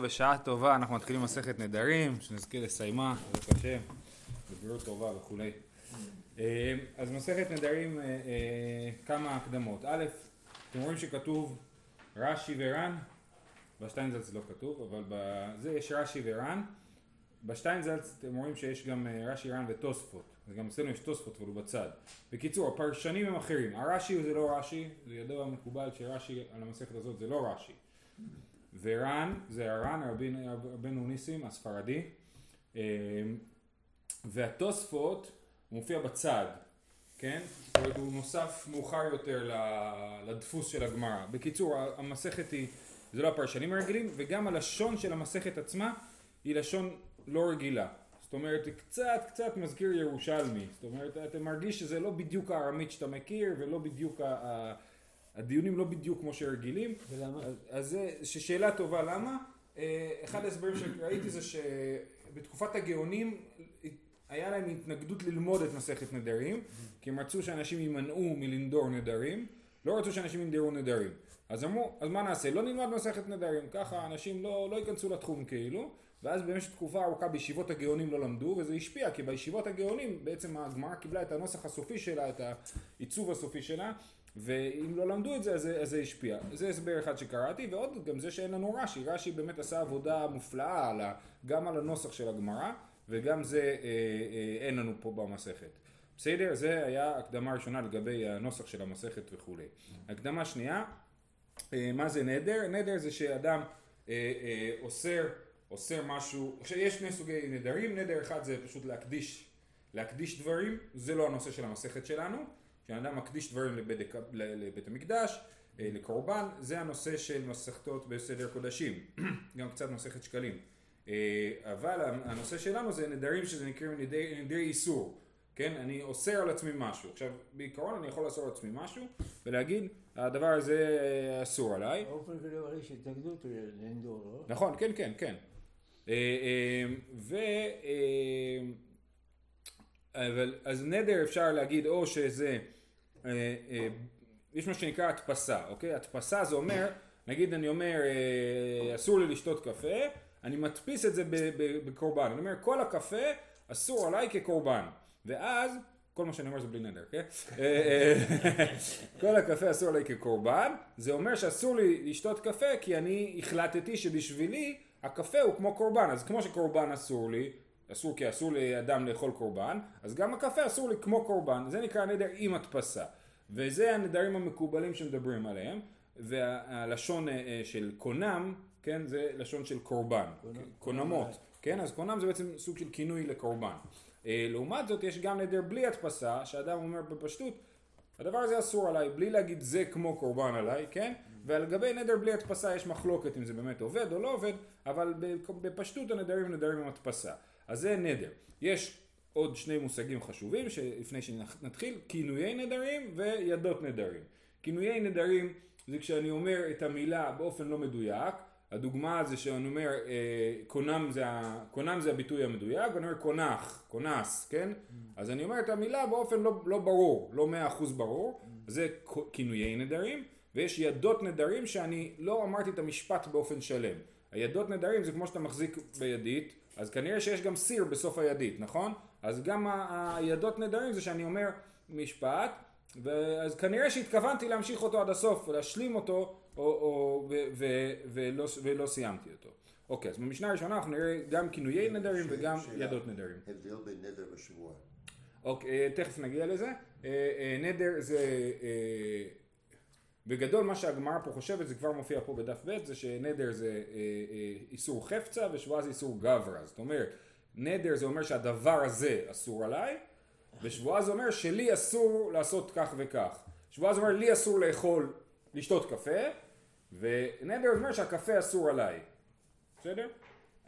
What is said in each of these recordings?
טוב, בשעה טובה, אנחנו מתחילים מסכת נדרים, שנזכה לסיימה, בעזרת השם, בבריאות טובה וכולי. אה, אז מסכת נדרים, אה, אה, כמה הקדמות. א', אתם רואים שכתוב רש"י ור"ן, בשטיינזלץ לא כתוב, אבל בזה יש רש"י ור"ן. בשטיינזלץ אתם רואים שיש גם רש"י ר"ן ותוספות, אז גם אצלנו יש תוספות אבל הוא בצד. בקיצור, הפרשנים הם אחרים, הרש"י זה לא רש"י, זה ידוע מקובל שרש"י על המסכת הזאת זה לא רש"י. ורן זה הר"ן, רבנו ניסים הספרדי, אמ, והתוספות מופיע בצד, כן? הוא נוסף מאוחר יותר לדפוס של הגמרא. בקיצור המסכת היא, זה לא הפרשנים הרגילים, וגם הלשון של המסכת עצמה היא לשון לא רגילה. זאת אומרת, זה קצת קצת מזכיר ירושלמי. זאת אומרת, אתה מרגיש שזה לא בדיוק הארמית שאתה מכיר, ולא בדיוק ה... הדיונים לא בדיוק כמו שרגילים. ולמה? אז זה שאלה טובה למה. אה, אחד ההסברים שראיתי זה שבתקופת הגאונים היה להם התנגדות ללמוד את מסכת נדרים, כי הם רצו שאנשים יימנעו מלנדור נדרים, לא רצו שאנשים ינדרו נדרים. אז אמרו, אז מה נעשה? לא נלמד מסכת נדרים, ככה אנשים לא, לא ייכנסו לתחום כאילו, ואז במשך תקופה ארוכה בישיבות הגאונים לא למדו, וזה השפיע, כי בישיבות הגאונים בעצם הגמרא קיבלה את הנוסח הסופי שלה, את העיצוב הסופי שלה, ואם לא למדו את זה, אז זה, השפיע. זה הסבר אחד שקראתי, ועוד גם זה שאין לנו רש"י. רש"י באמת עשה עבודה מופלאה על ה, גם על הנוסח של הגמרא, וגם זה אה, אה, אין לנו פה במסכת. בסדר? זה היה הקדמה ראשונה לגבי הנוסח של המסכת וכולי. הקדמה שנייה, אה, מה זה נדר? נדר זה שאדם אה, אה, אוסר, אוסר משהו, יש שני סוגי נדרים, נדר אחד זה פשוט להקדיש, להקדיש דברים, זה לא הנושא של המסכת שלנו. כשאדם אדם מקדיש דברים לבית, לבית המקדש, אה, לקורבן, זה הנושא של מסכתות בסדר קודשים, גם קצת מסכת שקלים. אה, אבל הנושא שלנו זה נדרים שזה נקראים נדרי, נדרי איסור, כן? אני אוסר על עצמי משהו. עכשיו, בעיקרון אני יכול לאסור על עצמי משהו ולהגיד, הדבר הזה אה, אסור עליי. באופן כללי יש התנגדות לנדור, לא? נכון, כן, כן, כן. ו... אבל, אז נדר אפשר להגיד או שזה אה, אה, יש מה שנקרא הדפסה, אוקיי? הדפסה זה אומר, נגיד אני אומר אה, אסור לי לשתות קפה, אני מדפיס את זה בקורבן, אני אומר כל הקפה אסור עליי כקורבן, ואז כל מה שאני אומר זה בלי נדר, כן? כל הקפה אסור עליי כקורבן, זה אומר שאסור לי לשתות קפה כי אני החלטתי שבשבילי הקפה הוא כמו קורבן, אז כמו שקורבן אסור לי, אסור כי אסור לאדם לאכול קורבן, אז גם הקפה אסור לי כמו קורבן, זה נקרא נדר עם הדפסה. וזה הנדרים המקובלים שמדברים עליהם, והלשון אה, אה, של קונם, כן, זה לשון של קורבן, קונמות, כן, אז קונם זה בעצם סוג של כינוי לקורבן. אה, לעומת זאת יש גם נדר בלי הדפסה, שאדם אומר בפשטות, הדבר הזה אסור עליי, בלי להגיד זה כמו קורבן עליי, כן? ועל גבי נדר בלי הדפסה יש מחלוקת אם זה באמת עובד או לא עובד, אבל בפשטות הנדרים הם נדרים עם הדפסה. אז זה נדר. יש עוד שני מושגים חשובים שלפני שנתחיל, כינויי נדרים וידות נדרים. כינויי נדרים זה כשאני אומר את המילה באופן לא מדויק, הדוגמה זה שאני אומר אה, קונם, זה ה, קונם זה הביטוי המדויק, ואני אומר קונח, קונס, כן? Mm. אז אני אומר את המילה באופן לא, לא ברור, לא מאה אחוז ברור, mm. זה כינויי נדרים, ויש ידות נדרים שאני לא אמרתי את המשפט באופן שלם. הידות נדרים זה כמו שאתה מחזיק בידית, אז כנראה שיש גם סיר בסוף הידית, נכון? אז גם הידות נדרים זה שאני אומר משפט, אז כנראה שהתכוונתי להמשיך אותו עד הסוף, להשלים אותו, או, או, ו, ו, ולא, ולא סיימתי אותו. אוקיי, אז במשנה הראשונה אנחנו נראה גם כינויי נדרים וגם ידות נדרים. הבדל בין נדר ושבועה. אוקיי, תכף נגיע לזה. אה, אה, נדר זה בגדול מה שהגמרא פה חושבת, זה כבר מופיע פה בדף ב', זה שנדר זה אה, אה, איסור חפצה ושבועה זה איסור גברא. זאת אומרת, נדר זה אומר שהדבר הזה אסור עליי, ושבועה זה אומר שלי אסור לעשות כך וכך. שבועה זה אומר לי אסור לאכול, לשתות קפה, ונדר אומר שהקפה אסור עליי. בסדר?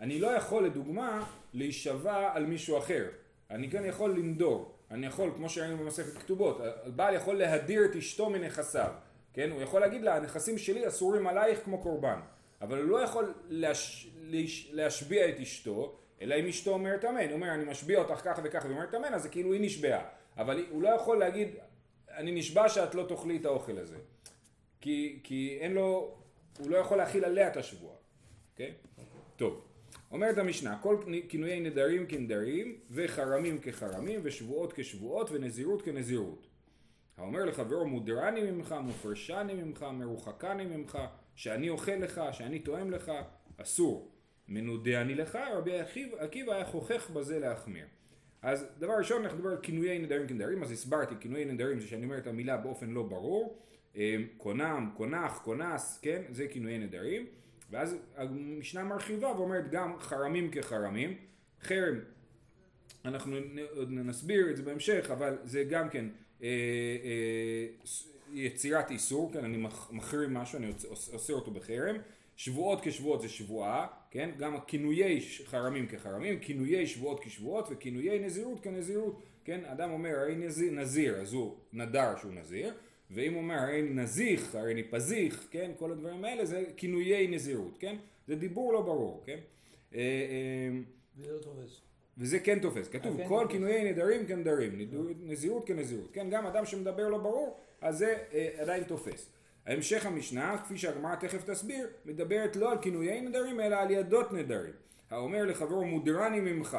אני לא יכול לדוגמה להישבע על מישהו אחר. אני כן יכול לנדור. אני יכול, כמו שראינו במסכת כתובות, הבעל יכול להדיר את אשתו מנכסיו. כן? הוא יכול להגיד לה, הנכסים שלי אסורים עלייך כמו קורבן. אבל הוא לא יכול להש... להש... להשביע את אשתו, אלא אם אשתו אומרת אמן. הוא אומר, אני משביע אותך ככה וככה, והיא אומרת אמן, אז זה כאילו היא נשבעה. אבל הוא לא יכול להגיד, אני נשבע שאת לא תאכלי את האוכל הזה. כי, כי אין לו, הוא לא יכול להכיל עליה את השבועה. אוקיי? טוב, אומרת המשנה, כל כינויי נדרים כנדרים, וחרמים כחרמים, ושבועות כשבועות, ונזירות כנזירות. האומר לחברו מודרני ממך, מופרשני ממך, מרוחקני ממך, שאני אוכל לך, שאני תואם לך, אסור. מנודה אני לך, רבי עקיבא היה חוכך בזה להחמיר. אז דבר ראשון אנחנו נדבר על כינויי נדרים כנדרים, אז הסברתי, כינויי נדרים זה שאני אומר את המילה באופן לא ברור, קונם, קונח, קונס, כן, זה כינויי נדרים, ואז המשנה מרחיבה ואומרת גם חרמים כחרמים, חרם, אנחנו נסביר את זה בהמשך, אבל זה גם כן אה, אה, יצירת איסור, כן, אני מחרים משהו, אני עושה אותו בחרם, שבועות כשבועות זה שבועה, כן, גם כינויי חרמים כחרמים, כינויי שבועות כשבועות וכינויי נזירות כנזירות, כן, אדם אומר הרי נזיר, נזיר אז הוא נדר שהוא נזיר, ואם הוא אומר הרי נזיך, הרי אני פזיך, כן, כל הדברים האלה זה כינויי נזירות, כן, זה דיבור לא ברור, כן. אה, אה, וזה לא תופס. וזה כן תופס, כתוב כן כל כינויי נדרים כנדרים, נזירות כנזירות, כן, גם אדם שמדבר לא ברור, אז זה אה, עדיין תופס. המשך המשנה, כפי שהגמרא תכף תסביר, מדברת לא על כינויי נדרים, אלא על ידות נדרים. האומר לחברו מודרני ממך.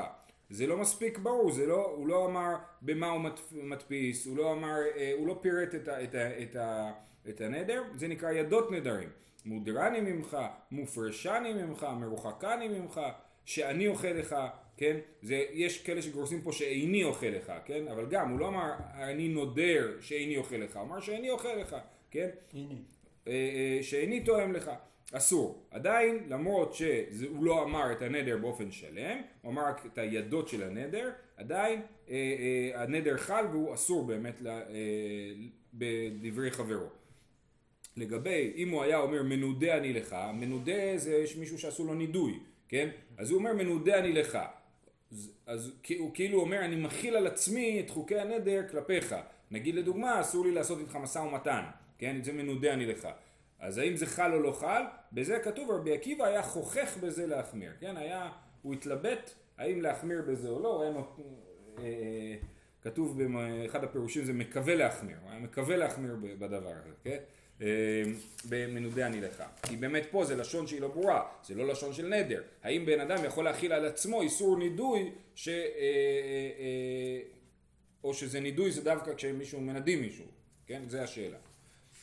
זה לא מספיק ברור, זה לא, הוא לא אמר במה הוא מדפיס, הוא לא אמר, אה, הוא לא פירט את, ה, את, ה, את, ה, את הנדר, זה נקרא ידות נדרים. מודרני ממך, מופרשני ממך, מרוחקני ממך, שאני אוכל לך, כן? זה, יש כאלה שגורסים פה שאיני אוכל לך, כן? אבל גם, הוא לא אמר אני נודר שאיני אוכל לך, הוא אמר שאיני אוכל לך, כן? הנה. אה, אה, שאיני תואם לך. אסור. עדיין, למרות שהוא לא אמר את הנדר באופן שלם, הוא אמר רק את הידות של הנדר, עדיין אה, אה, הנדר חל והוא אסור באמת לה, אה, בדברי חברו. לגבי, אם הוא היה אומר מנודה אני לך, מנודה זה מישהו שעשו לו נידוי, כן? אז הוא אומר מנודה אני לך. אז, הוא כאילו אומר אני מכיל על עצמי את חוקי הנדר כלפיך. נגיד לדוגמה אסור לי לעשות איתך משא ומתן, כן? זה מנודה אני לך. אז האם זה חל או לא חל? בזה כתוב רבי עקיבא היה חוכך בזה להחמיר, כן? היה, הוא התלבט האם להחמיר בזה או לא, היה נות... אה, אה, כתוב באחד הפירושים זה מקווה להחמיר, הוא היה מקווה להחמיר בדבר הזה, כן? אה, במנודה אני לך. כי באמת פה זה לשון שהיא לא ברורה, זה לא לשון של נדר. האם בן אדם יכול להכיל על עצמו איסור נידוי, ש... או שזה נידוי זה דווקא כשמישהו מנדים מישהו, כן? זה השאלה.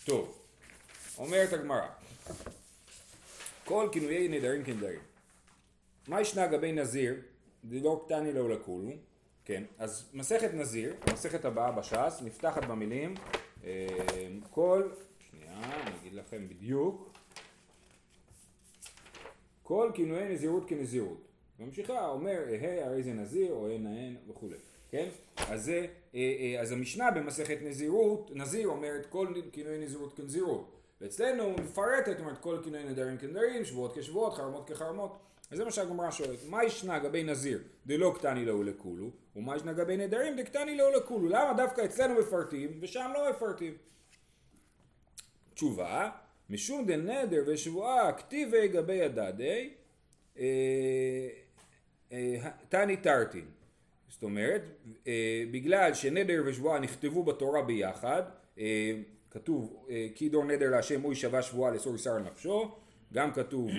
טוב. אומרת הגמרא, כל כינויי נדרים כנדרים. מה ישנה לגבי נזיר? דלא קטני לא לכולו, כן, אז מסכת נזיר, מסכת הבאה בש"ס, נפתחת במילים אה, כל, שנייה, אני אגיד לכם בדיוק, כל כינויי נזירות כנזירות. ממשיכה, אומר, אהה הרי זה נזיר, או אין ההן וכולי, כן? אז זה, אה, אה, אז המשנה במסכת נזירות, נזיר אומרת כל כינויי נזירות כנזירות. ואצלנו הוא מפרטת, אומרת כל כינוי נדרים כנדרים, שבועות כשבועות, חרמות כחרמות. אז זה מה שהגמרא שואלת, מה ישנה גבי נזיר דלא קטני לו לכולו, ומה ישנה גבי נדרים דקטני לו לכולו? למה דווקא אצלנו מפרטים ושם לא מפרטים? תשובה, משום דנדר ושבועה כתיבי גבי הדדי, אה, אה, תני תרתין. זאת אומרת, אה, בגלל שנדר ושבועה נכתבו בתורה ביחד, כתוב כי דור נדר להשם הוא יישבע שבועה לאסור על נפשו, גם כתוב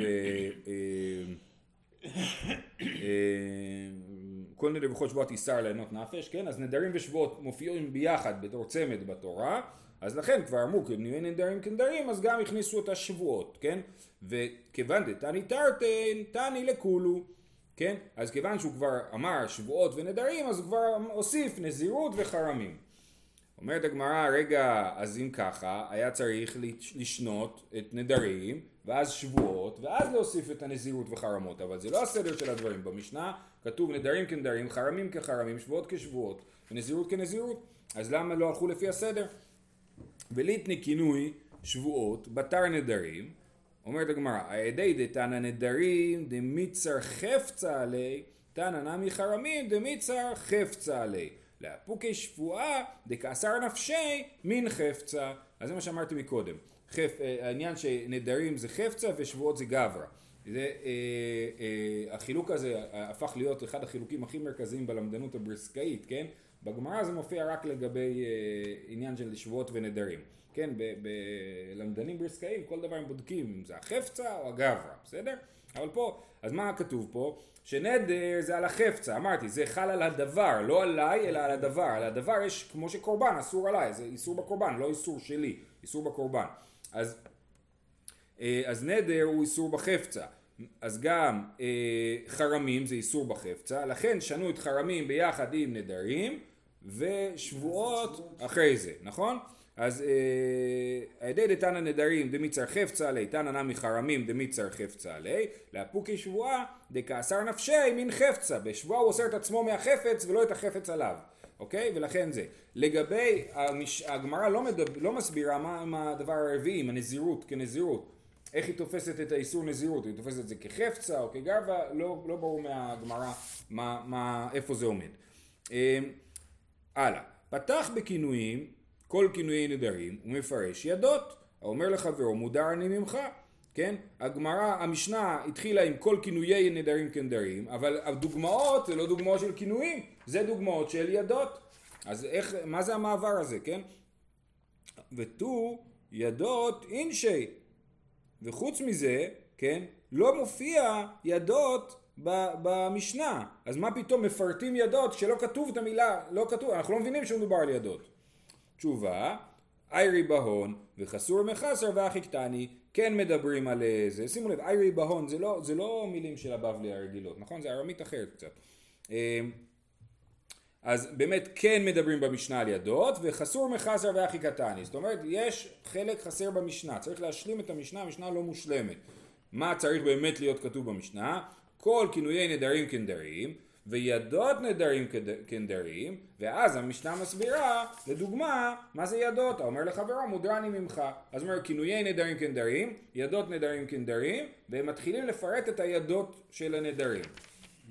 כל נדר וכל שבועת ישר לענות נפש, כן? אז נדרים ושבועות מופיעים ביחד בתור צמד בתורה, אז לכן כבר אמרו כנראה נדרים כנדרים, אז גם הכניסו את השבועות, כן? וכיוון דתני תרתן, תני לכולו, כן? אז כיוון שהוא כבר אמר שבועות ונדרים, אז הוא כבר הוסיף נזירות וחרמים. אומרת הגמרא, רגע, אז אם ככה, היה צריך לשנות את נדרים, ואז שבועות, ואז להוסיף את הנזירות וחרמות, אבל זה לא הסדר של הדברים. במשנה כתוב נדרים כנדרים, חרמים כחרמים, שבועות כשבועות, ונזירות כנזירות, אז למה לא הלכו לפי הסדר? וליטני כינוי שבועות, בתר נדרים, אומרת הגמרא, הידי דתנא נדרים דמיצר חפצה עלי, תנא נמי חרמים דמיצר חפצה עלי. לאפוקי שבועה דכעשר נפשי מן חפצה. אז זה מה שאמרתי מקודם. חפ, אה, העניין שנדרים זה חפצה ושבועות זה גברא. זה, אה, אה, החילוק הזה הפך להיות אחד החילוקים הכי מרכזיים בלמדנות הבריסקאית, כן? בגמרא זה מופיע רק לגבי אה, עניין של שבועות ונדרים. כן, בלמדנים בריסקאיים כל דבר הם בודקים אם זה החפצה או הגברא, בסדר? אבל פה, אז מה כתוב פה? שנדר זה על החפצה, אמרתי, זה חל על הדבר, לא עליי, אלא על הדבר. על הדבר יש, כמו שקורבן, אסור עליי, זה איסור בקורבן, לא איסור שלי, איסור בקורבן. אז, אה, אז נדר הוא איסור בחפצה. אז גם אה, חרמים זה איסור בחפצה, לכן שנו את חרמים ביחד עם נדרים ושבועות אחרי זה, נכון? אז אה, הידי דתנא נדרים דמיצר חפצה לי, תנא נמי חרמים חפצה לי, לאפוקי שבועה דכאסר נפשי מן חפצה, בשבועה הוא אוסר את עצמו מהחפץ ולא את החפץ עליו, אוקיי? ולכן זה. לגבי, המש... הגמרא לא, מדבר, לא מסבירה מה עם הדבר הרביעי, עם הנזירות כנזירות. איך היא תופסת את האיסור נזירות, היא תופסת את זה כחפצה או כגרבה, לא, לא ברור מהגמרא מה, מה, איפה זה עומד. אה, הלאה, פתח בכינויים כל כינויי נדרים ומפרש ידות, האומר לחברו מודר אני ממך, כן? הגמרא, המשנה התחילה עם כל כינויי נדרים כנדרים, אבל הדוגמאות זה לא דוגמאות של כינויים, זה דוגמאות של ידות. אז איך, מה זה המעבר הזה, כן? ותו ידות אינשי. וחוץ מזה, כן, לא מופיע ידות במשנה. אז מה פתאום מפרטים ידות כשלא כתוב את המילה, לא כתוב, אנחנו לא מבינים שמדובר על ידות. תשובה, איירי בהון וחסור מחסר ואחי קטני כן מדברים על זה, שימו לב, איירי בהון זה לא, זה לא מילים של הבבלי הרגילות, נכון? זה ארמית אחרת קצת. אמ, אז באמת כן מדברים במשנה על ידות וחסור מחסר ואחי קטני, זאת אומרת יש חלק חסר במשנה, צריך להשלים את המשנה, המשנה לא מושלמת. מה צריך באמת להיות כתוב במשנה? כל כינויי נדרים כנדרים וידות נדרים כנדרים, ואז המשנה מסבירה, לדוגמה, מה זה ידות? האומר לחברו, מודרני ממך. אז אומר, כינויי נדרים כנדרים, ידות נדרים כנדרים, והם מתחילים לפרט את הידות של הנדרים.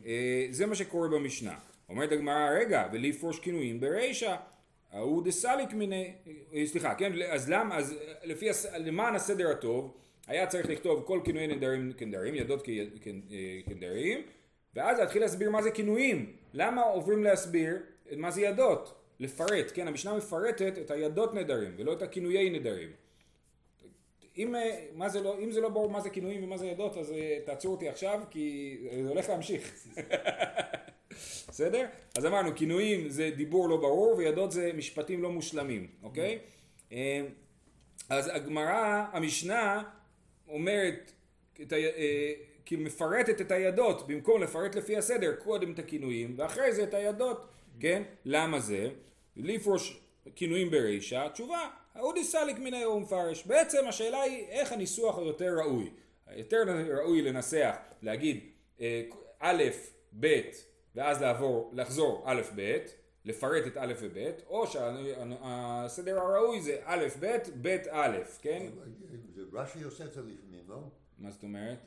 אה, זה מה שקורה במשנה. אומרת הגמרא, רגע, ולפרוש כינויים ברישא. ההוא דסליק מיני, אה, סליחה, כן, אז למה, אז לפי, למען הסדר הטוב, היה צריך לכתוב כל כינויי נדרים כנדרים, ידות כנדרים, אה, ואז להתחיל להסביר מה זה כינויים. למה עוברים להסביר מה זה ידות? לפרט, כן, המשנה מפרטת את הידות נדרים ולא את הכינויי נדרים. אם, מה זה לא, אם זה לא ברור מה זה כינויים ומה זה ידות אז אה, תעצרו אותי עכשיו כי זה הולך להמשיך. בסדר? אז אמרנו כינויים זה דיבור לא ברור וידות זה משפטים לא מושלמים, אוקיי? אה, אז הגמרא, המשנה אומרת את ה... אה, כאילו מפרטת את הידות, במקום לפרט לפי הסדר, קודם את הכינויים, ואחרי זה את הידות, כן? למה זה? לפרוש כינויים ברישא, התשובה, אודי סליק מן היום מפרש. בעצם השאלה היא איך הניסוח היותר ראוי. יותר ראוי לנסח, להגיד אה, א', ב', ואז לעבור, לחזור א', ב', לפרט את א' וב', או שהסדר הראוי זה א', ב', ב', א', כן? רש"י עושה את זה לפעמים, לא? מה זאת אומרת?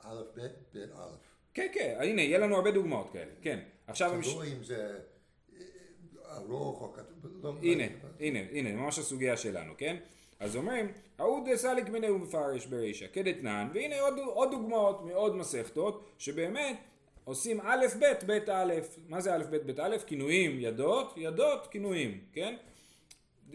א', ב', ב', א'. כן, כן, הנה, יהיה לנו הרבה דוגמאות כאלה, כן. עכשיו... תלוי אם זה אה, ארוך או כתוב... לא, הנה, הנה, הנה, ממש הסוגיה שלנו, כן? אז אומרים, ההוא דסליק מיני ומפרש ברישא, כדתנן, והנה עוד, עוד דוגמאות מעוד מסכתות, שבאמת עושים א', ב', ב', א', מה זה א', ב', ב', א', כינויים, ידות, ידות, כינויים, כן?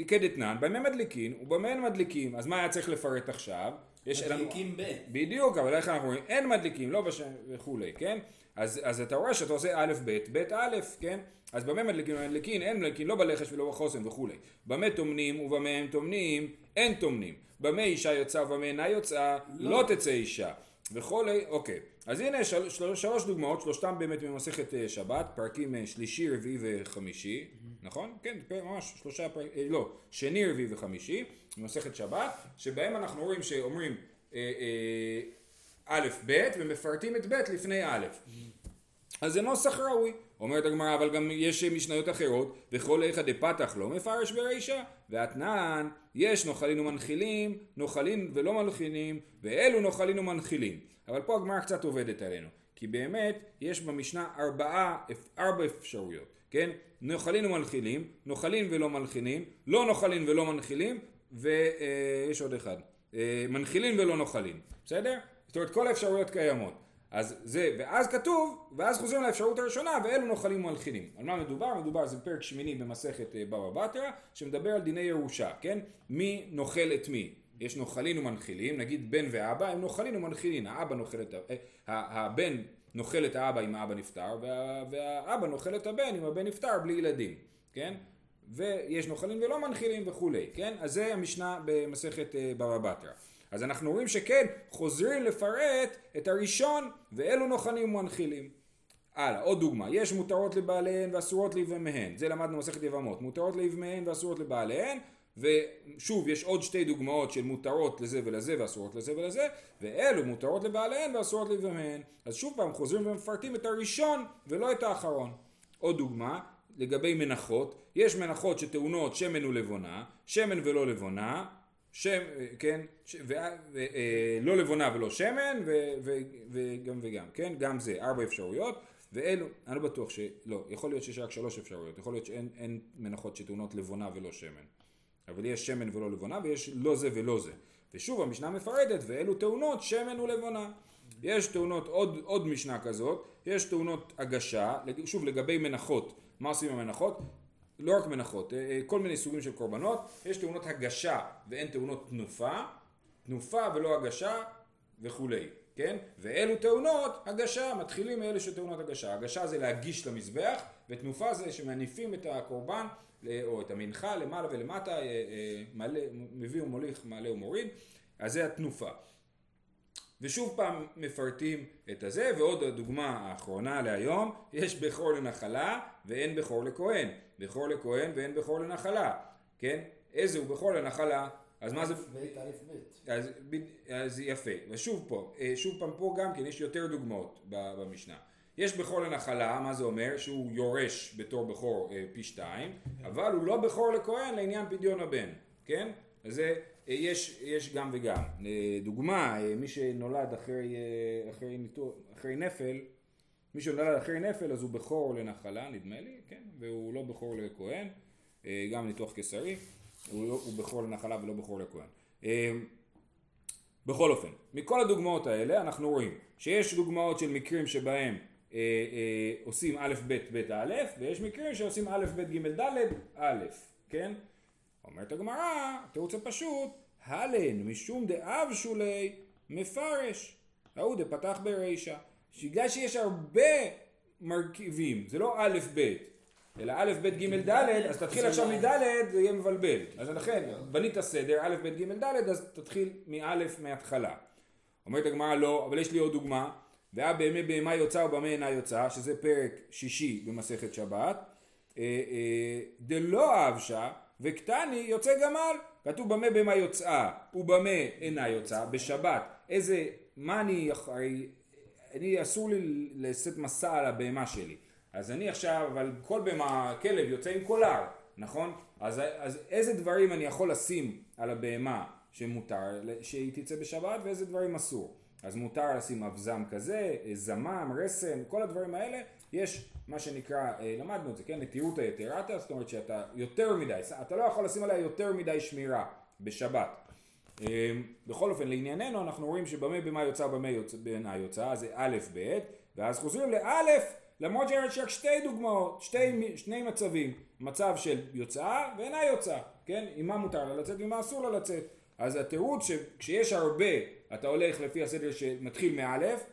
כדתנן, במה מדליקים ובמה אין מדליקים, אז מה היה צריך לפרט עכשיו? יש מדליקים ב'. בדיוק, אבל איך אנחנו רואים? אין מדליקים, לא בשם וכולי, כן? אז, אז אתה רואה שאתה עושה א' ב', ב' א', כן? אז במה מדליקים מדליקים? אין מדליקים, לא בלחש ולא בחוסן וכולי. במה טומנים ובמה הם טומנים? אין טומנים. במה אישה יוצאה ובמה אינה יוצאה? לא, לא תצא אישה. וכולי, אוקיי. אז הנה של, של, שלוש דוגמאות, שלושתם באמת ממסכת אה, שבת, פרקים אה, שלישי, רביעי וחמישי, mm-hmm. נכון? כן, ממש שלושה פרקים, אה, לא, שני, רביעי וחמישי. במסכת שבת, שבהם אנחנו רואים שאומרים א' ב' ומפרטים את ב' לפני א'. אז זה נוסח ראוי. אומרת הגמרא, אבל גם יש משניות אחרות, וכל איכא דפתח לא מפרש ברישא, ואתנן, יש נוחלין ומנחילים, נוחלין ולא מנחילים, ואלו נוחלין ומנחילים. אבל פה הגמרא קצת עובדת עלינו, כי באמת יש במשנה ארבעה, ארבע אפשרויות, כן? נוחלין ומנחילים, נוחלין ולא מנחילים, לא נוחלין ולא מנחילים, ויש עוד אחד, אה, מנחילים ולא נוחלים, בסדר? זאת אומרת כל האפשרויות קיימות. אז זה, ואז כתוב, ואז חוזרים לאפשרות הראשונה, ואלו נוחלים ומלחינים. על מה מדובר? מדובר, זה פרק שמיני במסכת אה, בבא בתרא, שמדבר על דיני ירושה, כן? מי נוכל את מי? יש נוחלין ומנחילין, נגיד בן ואבא הם נוחלין ומנחילין, האבא נוחל את. אה, הבן נוחל את האבא אם האבא נפטר, וה, והאבא נוחל את הבן אם הבן נפטר בלי ילדים, כן? ויש נוחלין ולא מנחילין וכולי, כן? אז זה המשנה במסכת אה, בבא בתרא. אז אנחנו רואים שכן, חוזרים לפרט את הראשון, ואלו נוחלים ומנחילים. הלאה, עוד דוגמה, יש מותרות לבעליהן ואסורות ליבמיהן, זה למדנו במסכת יבמות, מותרות ליבמיהן ואסורות לבעליהן, ושוב יש עוד שתי דוגמאות של מותרות לזה ולזה ואסורות לזה ולזה, ואלו מותרות לבעליהן ואסורות ליבמיהן. אז שוב פעם חוזרים ומפרטים את הראשון ולא את האחרון. עוד דוגמה, לגבי מנחות, יש מנחות שטעונות שמן ולבונה, שמן ולא לבונה, שם, כן, ש, ו, ו, אה, לא לבונה ולא שמן, ו, ו, וגם וגם, כן, גם זה, ארבע אפשרויות, ואלו, אני לא בטוח שלא, יכול להיות שיש רק שלוש אפשרויות, יכול להיות שאין מנחות שטעונות לבונה ולא שמן, אבל יש שמן ולא לבונה, ויש לא זה ולא זה, ושוב המשנה מפרטת, ואלו טעונות שמן ולבונה. יש טעונות, עוד, עוד משנה כזאת, יש טעונות הגשה, שוב לגבי מנחות, מה עושים עם המנחות? לא רק מנחות, אה, אה, כל מיני סוגים של קורבנות, יש תאונות הגשה ואין תאונות תנופה, תנופה ולא הגשה וכולי, כן? ואלו תאונות הגשה, מתחילים מאלה של תאונות הגשה. הגשה זה להגיש למזבח, ותנופה זה שמניפים את הקורבן או את המנחה למעלה ולמטה, אה, מלא, מביא ומוליך, מעלה ומוריד, אז זה התנופה. ושוב פעם מפרטים את הזה, ועוד הדוגמה האחרונה להיום, יש בכור לנחלה ואין בכור לכהן. בכור לכהן ואין בכור לנחלה, כן? איזה הוא בכור לנחלה? אז מה זה... אז, אז יפה, ושוב פה, אה, שוב פעם פה גם כן יש יותר דוגמאות במשנה. יש בכור לנחלה, מה זה אומר? שהוא יורש בתור בכור אה, פי שתיים, אבל הוא לא בכור לכהן לעניין פדיון הבן, כן? אז זה, אה, יש, יש גם וגם. דוגמה, מי שנולד אחרי, אחרי, אחרי נפל, מי שנולד אחרי נפל אז הוא בכור לנחלה, נדמה לי, כן, והוא לא בכור לכהן, אה, גם ניתוח קיסרי, הוא, לא, הוא בכור לנחלה ולא בכור לכהן. אה, בכל אופן, מכל הדוגמאות האלה אנחנו רואים שיש דוגמאות של מקרים שבהם אה, אה, עושים א' ב' ב' א', ויש מקרים שעושים א' ב' ג' ד' א', כן? אומרת הגמרא, התירוץ הפשוט, הלן משום דאב שולי מפרש, ההוא דפתח ברישה. שבגלל שיש הרבה מרכיבים, זה לא א' ב', אלא א' ב' ג' ד', אז תתחיל עכשיו מד' זה יהיה מבלבל. אז לכן, בנית סדר, א' ב' ג' ד', אז תתחיל מא' מההתחלה. אומרת הגמרא לא, אבל יש לי עוד דוגמה, והיה בימי בהמה יוצא ובמה אינה יוצא, שזה פרק שישי במסכת שבת, אה, אה, דלא אבשה וקטני יוצא גמל, כתוב במה בהמה יוצאה ובמה אינה יוצאה, בשבת, איזה, מה אני, הרי אני אסור לי לשאת מסע על הבהמה שלי. אז אני עכשיו, אבל כל בהמה, כלב יוצא עם קולר, נכון? אז, אז איזה דברים אני יכול לשים על הבהמה שמותר שהיא תצא בשבת ואיזה דברים אסור. אז מותר לשים אבזם כזה, זמם, רסן, כל הדברים האלה, יש מה שנקרא, אה, למדנו את זה, כן, נטירותא יתרתא, זאת אומרת שאתה יותר מדי, אתה לא יכול לשים עליה יותר מדי שמירה בשבת. אמ, בכל אופן לענייננו אנחנו רואים שבמה במה יוצא במה יוצא, בעינה יוצא זה א' ב' ואז חוזרים לאלף למרות שיש רק שתי דוגמאות, שתי, שני מצבים, מצב של יוצאה ואינה יוצאה, כן? עם מה מותר לה לצאת ומה אסור לה לצאת. אז התירוץ שכשיש הרבה אתה הולך לפי הסדר שמתחיל מאלף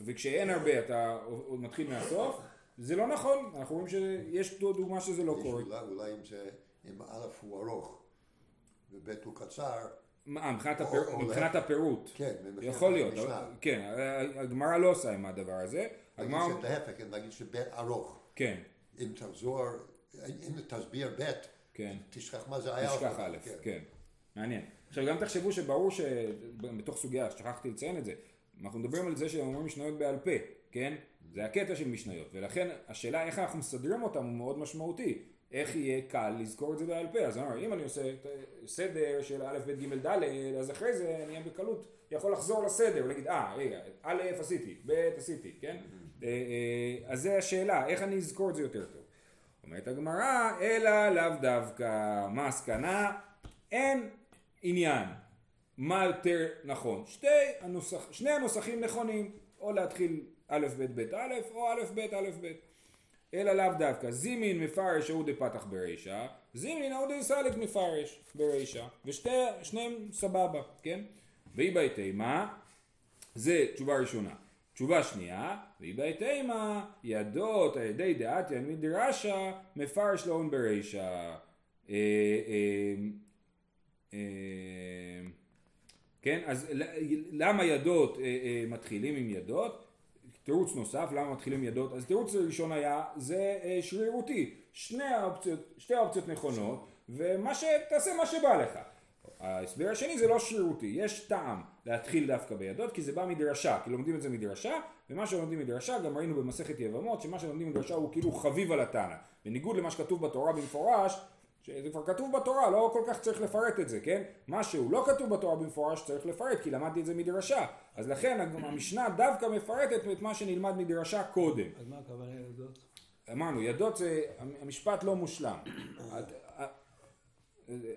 וכשאין הרבה אתה מתחיל מהסוף זה לא נכון, אנחנו רואים שיש דוגמה שזה לא קורה. אולי אם א' הוא ארוך וב' הוא קצר מה, מבחינת, הפיר... מבחינת הפירוט. כן, יכול להיות, כן, הגמרא לא עושה עם הדבר הזה. הגמרא... נגיד שלהפך, נגיד שבית ארוך. כן. אם תחזור, אם תסביר בית, כן. תשכח מה זה היה. תשכח א', כן. כן. מעניין. עכשיו גם תחשבו שברור שבתוך סוגיה, שכחתי לציין את זה, אנחנו מדברים על זה שאומרים משניות בעל פה, כן? זה הקטע של משניות, ולכן השאלה איך אנחנו מסדרים אותם הוא מאוד משמעותי. איך יהיה קל לזכור את זה בעל פה. אז אני אומר, אם אני עושה סדר של א', ב', ג', ד', אז אחרי זה אני אהיה בקלות יכול לחזור לסדר ולהגיד, אה, רגע, א' עשיתי, ב' עשיתי, כן? אה, אה, אז זה השאלה, איך אני אזכור את זה יותר טוב. אומרת הגמרא, אלא לאו דווקא מסקנה, אין עניין. מה יותר נכון? שתי הנוסח, שני הנוסחים נכונים, או להתחיל א' ב' ב' א', או א' ב' א' ב'. אלא לאו דווקא. זימין מפרש ההוא דפתח ברישא, זימין ההוא דסליק מפרש ברישא, ושניהם סבבה, כן? ואי בהתאמה, זה תשובה ראשונה. תשובה שנייה, ואי בהתאמה, ידות על ידי דעתיין מדרשא, מפרש לאון ברישא. אה, אה, אה, כן, אז למה ידות מתחילים עם ידות? תירוץ נוסף, למה מתחילים ידות? אז תירוץ ראשון היה, זה שרירותי. שני האופציות, שתי האופציות נכונות, ומה ש... תעשה מה שבא לך. ההסבר השני זה לא שרירותי, יש טעם להתחיל דווקא בידות כי זה בא מדרשה, כי לומדים את זה מדרשה ומה שלומדים מדרשה גם ראינו במסכת יבמות שמה שלומדים מדרשה הוא כאילו חביב על התנא בניגוד למה שכתוב בתורה במפורש שזה כבר כתוב בתורה, לא כל כך צריך לפרט את זה, כן? מה שהוא לא כתוב בתורה במפורש צריך לפרט, כי למדתי את זה מדרשה. אז לכן המשנה דווקא מפרטת את מה שנלמד מדרשה קודם. אז מה הכוונה ידות? אמרנו, ידות זה, המשפט לא מושלם.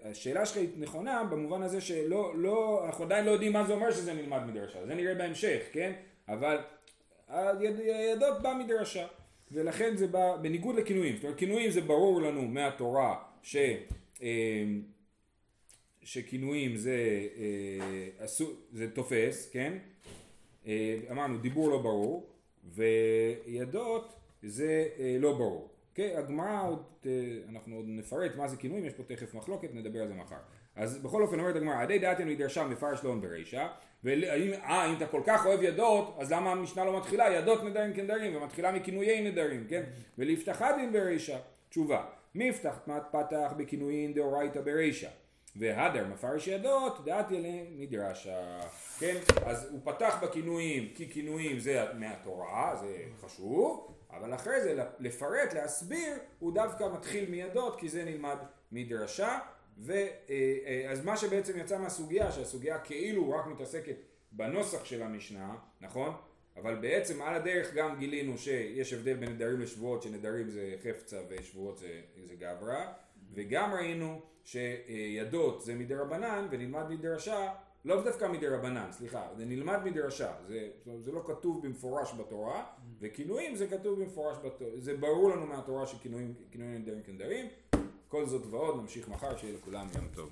השאלה שלך היא נכונה במובן הזה שלא, לא, אנחנו עדיין לא יודעים מה זה אומר שזה נלמד מדרשה, זה נראה בהמשך, כן? אבל הידות בא מדרשה, ולכן זה בא בניגוד לכינויים, זאת אומרת כינויים זה ברור לנו מהתורה ש, אה, שכינויים זה, אה, זה תופס, כן? אה, אמרנו דיבור לא ברור, וידות זה לא ברור. אוקיי, הגמרא עוד, אנחנו עוד נפרט מה זה כינויים, יש פה תכף מחלוקת, נדבר על זה מחר. אז בכל אופן אומרת הגמרא, עדי דעתנו ידרשה מפרש לאון ברישא, ואם אה, אם אתה כל כך אוהב ידות, אז למה המשנה לא מתחילה ידות נדרים כנדרים, ומתחילה מכינויי נדרים, כן? ולפתחה דין ברישא, תשובה, מפתח פתח בכינויין דאורייתא ברישא, והדר מפרש ידות, דעתי אליהם מדרשה, כן? אז הוא פתח בכינויים, כי כינויים זה מהתורה, זה חשוב, אבל אחרי זה לפרט, להסביר, הוא דווקא מתחיל מידות, כי זה נלמד מדרשה. ואז אה, אה, מה שבעצם יצא מהסוגיה, שהסוגיה כאילו רק מתעסקת בנוסח של המשנה, נכון? אבל בעצם על הדרך גם גילינו שיש הבדל בין נדרים לשבועות, שנדרים זה חפצה ושבועות זה, זה גברא, וגם ראינו שידות זה מדרבנן ונלמד מדרשה, לא דווקא מדרבנן, סליחה, זה נלמד מדרשה, זה, זה לא כתוב במפורש בתורה, וכינויים זה כתוב במפורש בתורה, זה ברור לנו מהתורה שכינויים נדרים כנדרים, כל זאת ועוד נמשיך מחר, שיהיה לכולם יום טוב.